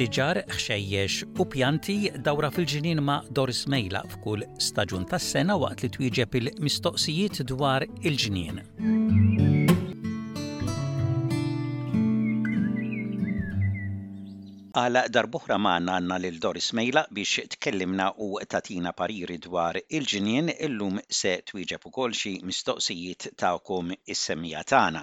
Siġar, ħxejjex u pjanti dawra fil-ġinien ma' Doris Mejla f'kull staġun tas-sena waqt li twieġeb il-mistoqsijiet dwar il-ġnien. Għal darb'oħra magħna għandna lil Doris Mejlaq biex tkellimna u tagħtina pariri dwar il-ġnien, illum se twieġeb ukoll xi mistoqsijiet tagħkom is-semmiegħa tagħna.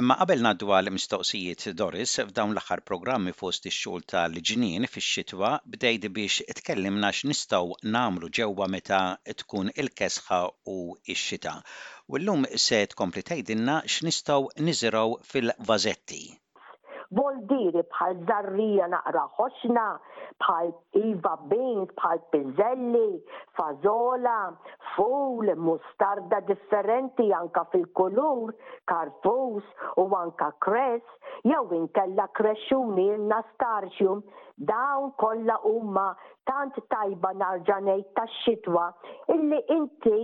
Imma qabel ngħaddu għall-mistoqsijiet Doris, f'dawn l-aħħar programmi fost ix-xogħol tal-ġnien fix-xitwa bdejt biex tkellimna x'nistgħu nagħmlu ġewwa meta tkun il-kesħa u x-xita. U llum se tkompli tgħidilna x'nistgħu niżirgħu fil-vażetti. Voldieri bħal żarrija naqra ħoxna, bħal iva beans, bħal piżelli, fażola, ful, mustarda differenti anke fil-kulur, karfus u anke kress jew inkella krexxuni il-nastarxium, dawn kollha huma tant tajba narġa' ngħid tax-xitwa, illi inti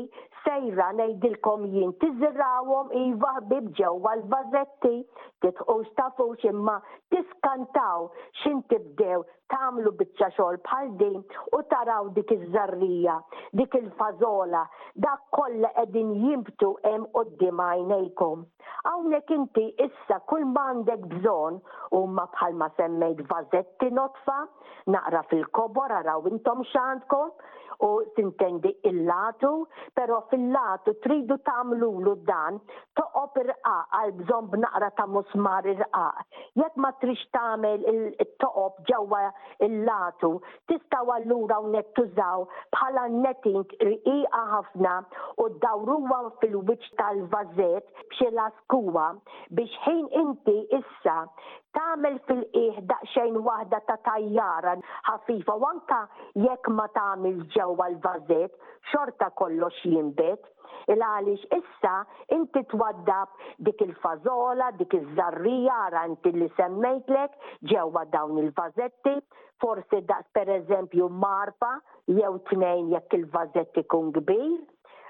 sejra ngħidilkom jien tiżirgħuhom iva ħbieb ġewwa l-vażetti, tidħux tafux imma tiskantaw x'int tibdew tagħmlu biċċa xogħol bħal din u taraw dik iż-żarrija, dik il-fażola, dak kollha qegħdin jinbtu hemm quddiem għajnejkom. Hawnhekk inti issa kull ma għandek bżonn huma bħalma semmejt vażetti nodfa, Naqra fil-kobor araw intom x'għandkom u tintendi il-latu, però fil-latu tridu tagħmlulu dan, toqob irqaq għal bżonn b'naqra ta' musmar irqaq. Jekk ma tridx tagħmel it-toqob ġewwa l-latu, tistgħu allura hawnhekk tużaw bħala netting rqiqa ħafna u ddawruha fil-wiċċ tal-vażett b'xi laskuwa biex ħin inti nnifisha tagħmel fil-qiegħ daqsxejn waħda ta' tajjara ħafifa u anke jekk ma tagħmilx ġewwa l-vażett xorta kollox jinbet. Il-għaliex issa inti twaddab dik il-fażola, dik iż-żarrija, ara inti li semmejtlek, ġewwa dawn il-vażetti, forsi daqs pereżempju mgħarfa jew tnejn jekk il-vażett ikun kbir.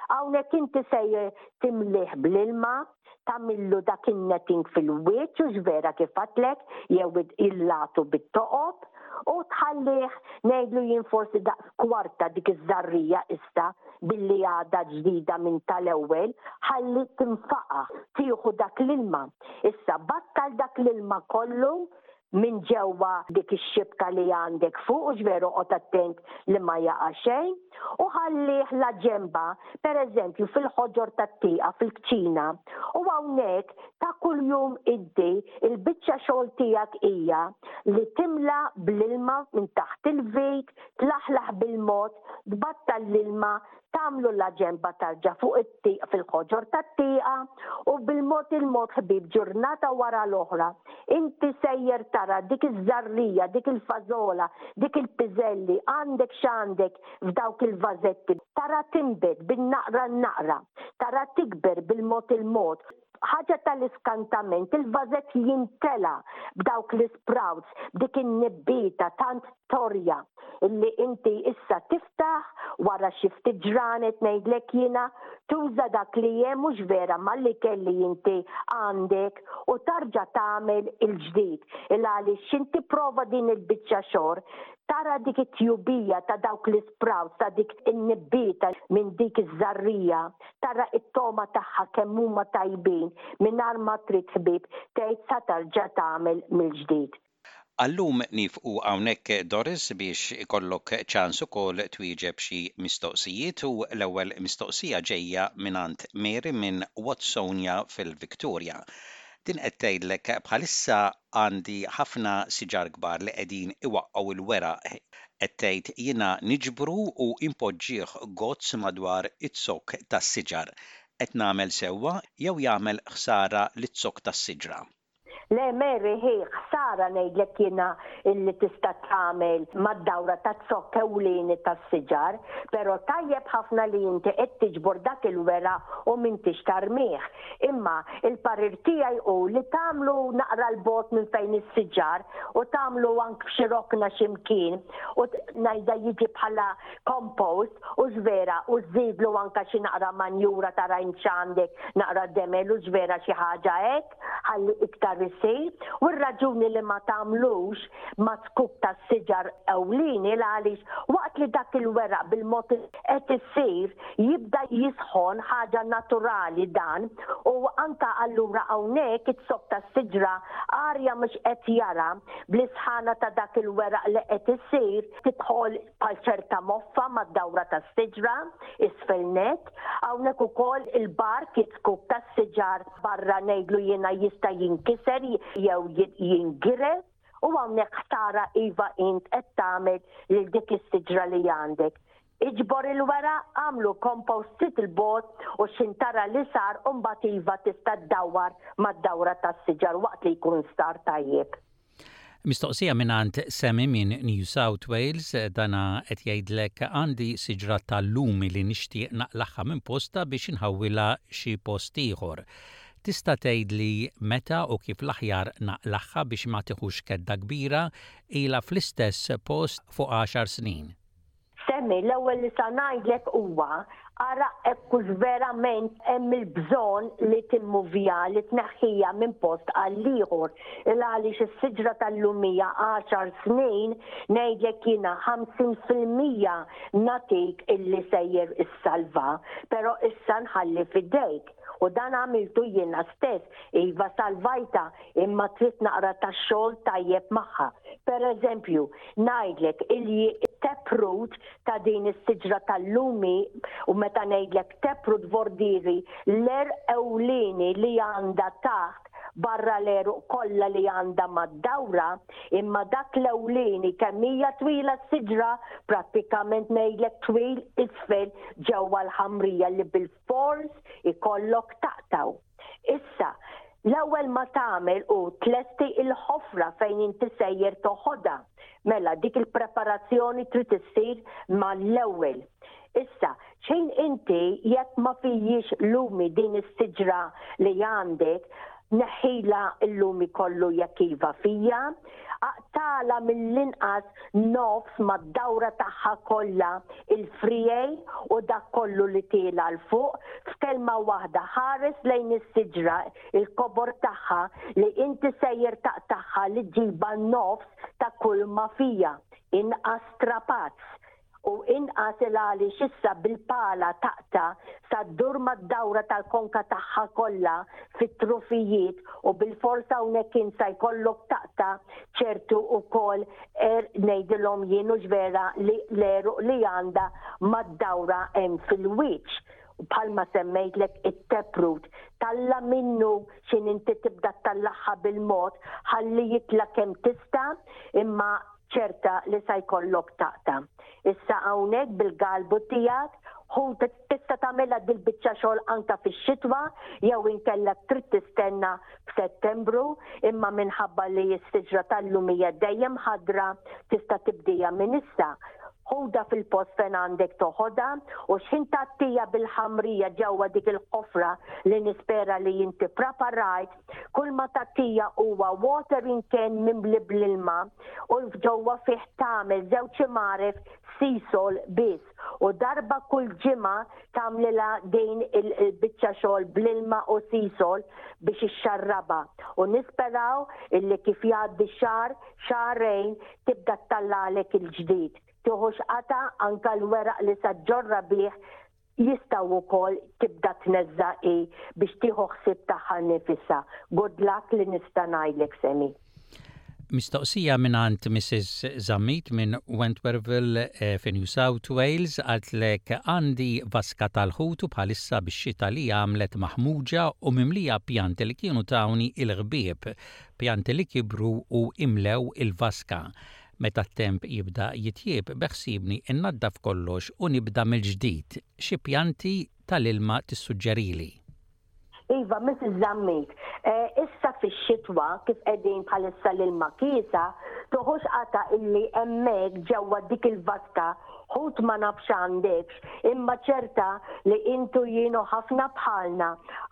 Hawnhekk inti se timlih bl-ilma, tagħmillu dak in-netting fil-wiċċ u x'vera kif għadtlek jew illatu bit-toqob u tħallih ngħidlu jien forsi daqs kwarta dik iż-żarrija issa billi għadha ġdida minn tal-ewwel ħalli tinfaqa' tieħu dak l-ilma. Issa battal dak l-ilma kollu minn ġewwa dik ix-xibka li għandek fuq, hux veru oqgħod attent li ma jaqa' xejn, u ħallih la ġenba, pereżempju fil-ħoġor tat-tieqa fil-kċina, u hawnhekk ta' kuljum iddi l-biċċa xogħol tiegħek hija li timla bl-ilma minn taħt il-vit, tlaħlaħ bil-mod, tbattal l-ilma tagħmlu l-aġemba tarġa' fuq it-tieq fil-ħoġor tat-tieqa u bil-mod il-mod ħbieb ġurnata wara l-oħra inti sejjer tara dik iż-żarrija, dik il-fażola, dik il-piżelli, għandek x'għandek f'dawk il-vażetti, tara tinbet bin-naqra n-naqra, tara tikber bil-mod il-mod, ħaġa tal-iskantament, il-vażett jimtela b'dawk l-isprouts, b'dik in-nibbieta tant torja illi inti issa tiftaħ wara xi ftit ġranet ngħidlek jiena, tuża dak li hemm mhux vera mal-ikel li inti għandek u tarġa' tagħmel il-ġdid. Ilgħaliex x'int tipprova din il-biċċa xogħol, tara dik it-tjubija ta' dawk l-isprouts, ta' dik in-nibbieta minn dik iż-żarrija, tara t-togħma tagħha kemm huma tajbin mingħajr ma trid ħbieb tgħid sa terġa' tagħmel mill-ġdid. Għal-lum niefqu hawnhekk Doris biex ikollok ċans ukoll twieġeb xi mistoqsijiet u l-ewwel mistoqsija ġejja mingħand Mary minn Watsonia fil-Victoria. Din qed tgħidlek bħalissa għandi ħafna siġar kbar li qegħdin iwaqqgħu l-weraq, qed tgħid, jiena niġbru u inpoġġih gozz madwar iz-zokk tas-siġar. Qed nagħmel sewwa jew jagħmel ħsara liz-zokk tas-siġra? Le Mary, hi ħsara ngħidlek jiena illi tista' tagħmel mad-dawra taz-zokk ewlieni tas-siġar, però tajjeb ħafna li inti qed tiġbor dak il-weraq u m'intix tarmih. Imma, il-parir tiegħi hu li tagħmlu naqra 'l bogħod minn fejn is-siġar u tagħmlu ank f'xi rokna xi mkien u ngħidha jiġi bħala compost u x'vera u żżidlu anke xi naqra manjura ta' rajn x'għandek naqra demel u x'vera xi ħaġa hekk ħalli iktar isir u r-raġuni li ma tagħmlux ma' skup tas-siġar ewlieni l għaliex waqt li dak il-weraq bil-mod qed isir jibda jisħon ħaġa naturali dan u anke allura hawnhekk it-zokk tas-siġra arja mhux qed jara bl-isħana ta' dak il-weraq li qed isir tidħol bħal ċerta moffa mad-dawra tas-siġra isfel nett. Hawnhekk ukoll il-bark, it-zkuk tas-siġar barra ngħidlu jiena jista' jinkiser jew jingired. U hawnhekk ħsara iva int qed tagħmel lil dik is-siġra li għandek. Iġbor il-weraq, agħmlu compost ftit 'l bogħod u x'int tara li sar u mbagħad iva tista' ddawwar mad-dawra tas-siġar waqt li jkun star tajjeb. Mistoqsija mingħand Sammy minn New South Wales, dana qed jgħidlek għandi siġra ta' lumi li nixtieq naqlagħha minn postha biex inħawwilha xi post ieħor. Tista' tgħidli meta u kif l-aħjar naqlagħha biex ma tiħux kedda kbira, ilha fl-istess post fuq għaxar snin. Sammy, L-ewwel li sa ngħidlek huwa, ara hekk hux verament hemm il-bżonn li timmuviha, li tneħħiha minn post għall-ieħor, ilha għaliex is-siġra tal-lum hija għaxar snin, ngħidlek jiena ħamsin fil-mija nagħtik illi sejjer issalvha, però issa nħalli f'idejk. U dan għamiltu jiena stess, iva salvajtha imma trid naqra ta' xogħol tajjeb magħha. Per eżempju, ngħidlek illi taproot ta' din is-siġra tal-lumi u meta ngħidlek taproot vordiri l-er ewlieni li għandha taħt barra l-eruq kollha li għandha mad-dawra, imma dak l-ewlieni kemm hija twila s-siġra, prattikament ngħidlek twil isfel ġewwa l-ħamrija li bil Fors ikollok taqtgħu. Issa, l-ewwel ma tagħmel hu tlesti l-ħofra fejn inti sejjer toħodha. Mela, dik il-preparazzjoni trid issir mal-ewwel. Issa, xejn inti jekk ma fijiex lumi din is-siġra li għandek, neħħilha l-lumi kollu jekk iva fija, Aqtagħlha mill-inqas nofs mad-dawra tagħha kollha, il-friegħi u dak kollu li tiela' 'l fuq, f'kelma waħda ħares lejn is-siġra, il-kobor tagħha, li inti sejjer taqtagħha li ġġibha nofs ta' kulma fiha, inqas strapazz, u inqas il għaliex issa bil-pala taqta' sa ddur mad-dawra tal-konka tagħha kollha fit-trufijiet u bilfors hawnhekk int sa jkollok taqta' ċertu wkoll għerq ngħidilhom jien hux vera li l-għeruq li għandha mad-dawra hemm fil-wiċċ bħalma semmejtlek it-taproot talla' minnu x'inhi inti tibda ttallagħha bil-mod ħalli jitla' kemm tista' imma ċerta li sa jkollok taqta'. Issa hawnhekk bil-galbu tiegħek, ħu tista' tagħmilha dil-biċċa xogħol anke fix-xitwa jew inkella trid tistenna f'Settembru, imma minħabba li s-siġra tal-lum hija dejjem ħadra tista' tibdieha minn issa. Ħudha fil-post fejn għandek toħodha u x'ħin tgħattiha bil-ħamrija ġewwa dik il-ħofra li nispera li inti ppraparajt Kull ma tattija huwa watering can mimli bl-ilma u l-fġowa fih tagħmel żewġ imaref sisol biss u darba kull ġimgħa tagħmlilha din il-biċċa xogħol bl-ilma u sisol biex ixxarrabha u nisperaw illi kif jgħaddi xahar, xahrejn tibda ttallagħlek il-ġdid. Tieħux qata' anke l-weraq li se ġġorra bih Jistgħu wkoll tibda tneżża' hi biex tieħu ħsieb tagħha nnifisha. Good luck li nista' ngħidlek Semi. Mistoqsija mingħand Mrs. Zammit minn Wentworthville fi New South Wales qaltlek għandi vaska tal-ħut u bħalissa bix-xita li għamlet maħmuġa u mimlija pjanti li kienu tawni il-ħbieb. Pjanti li kibru u imlew il-vaska. Meta t-temp jibda jitjieb beħsiebni nnaddaf kollox u nibda mill-ġdid, xi pjanti tal-ilma tissuġġerili? Iva, Mrs. Zammit. Issa fix-xitwa, kif qegħdin bħalissa l-ilma kiesa, toħox qatgħa illi hemmhekk ġewwa dik il-vaska ħut ma nafx għandek imma ċerta li int u jien u ħafna bħalna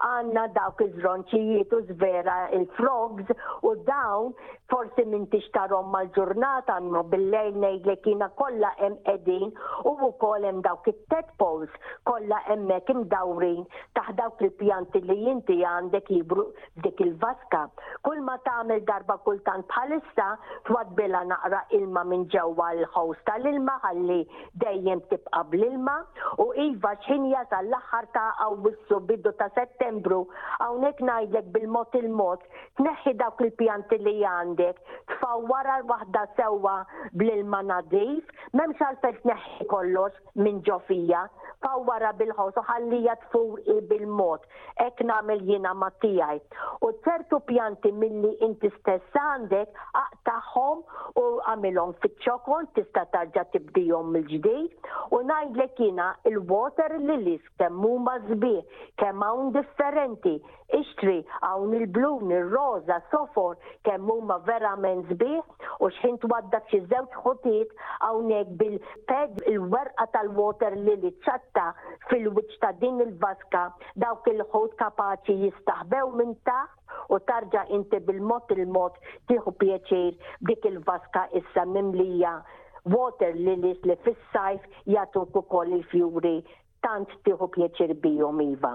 għandna dawk iż-żronċijiet u żvera il-frogs u dawn forsi m'intix tarhom mal-ġurnata imma bil-lejl ngħidlek jiena kollha hemm qegħdin u wkoll hemm dawk it-tadpoles kollha hemmhekk imdawrin taħt dawk il-pjanti li inti għandek jikbru f'dik il-vaska. Kulma tagħmel darba kultant bħalissa twabbilha naqra ilma minn ġewwa l-ħows tal-ilma ħalli dejjem tibqa' bl-ilma u iva x'ħin jasal l-aħħar ta' Awwissu bidu ta' Settembru hawnhekk ngħidlek bil-mod il-mod tneħħi dawk il-pjanti li għandek tfgħu wara waħda sewwa bl-ilma nadif m'hemmx għalfejn tneħħi kollox minn ġo fija tfgħu wara bil-ħoss u ħallija tfur hi bil-mod Hekk nagħmel jiena mat-tiegħi. U ċertu pjanti milli inti stess għandek, aqtagħhom u agħmilhom fiċ-ċokon, tista' tarġa' tibdihom mill-ġdid. U ngħidlek jiena, il-water lilies kemm huma sbieħ, kemm hawn differenti. Ixtri, hawn il-blun, ir-roża, sofor, kemm huma verament sbieħ. U xħin twaddab xi żewġ ħutiet hawnhekk Tgħid il-werqa tal-water lily ċatta fil-wiċċ ta' din il-vaska dawk il-ħut kapaċi jistaħbew minn taħt u tarġa' inti bil-mod il-mod tieħu pjaċir b'dik il-vaska issa mimlija water lilies li fis-sajf jagħtuk ukoll il-fjuri tant tieħu pjaċir bihom iva.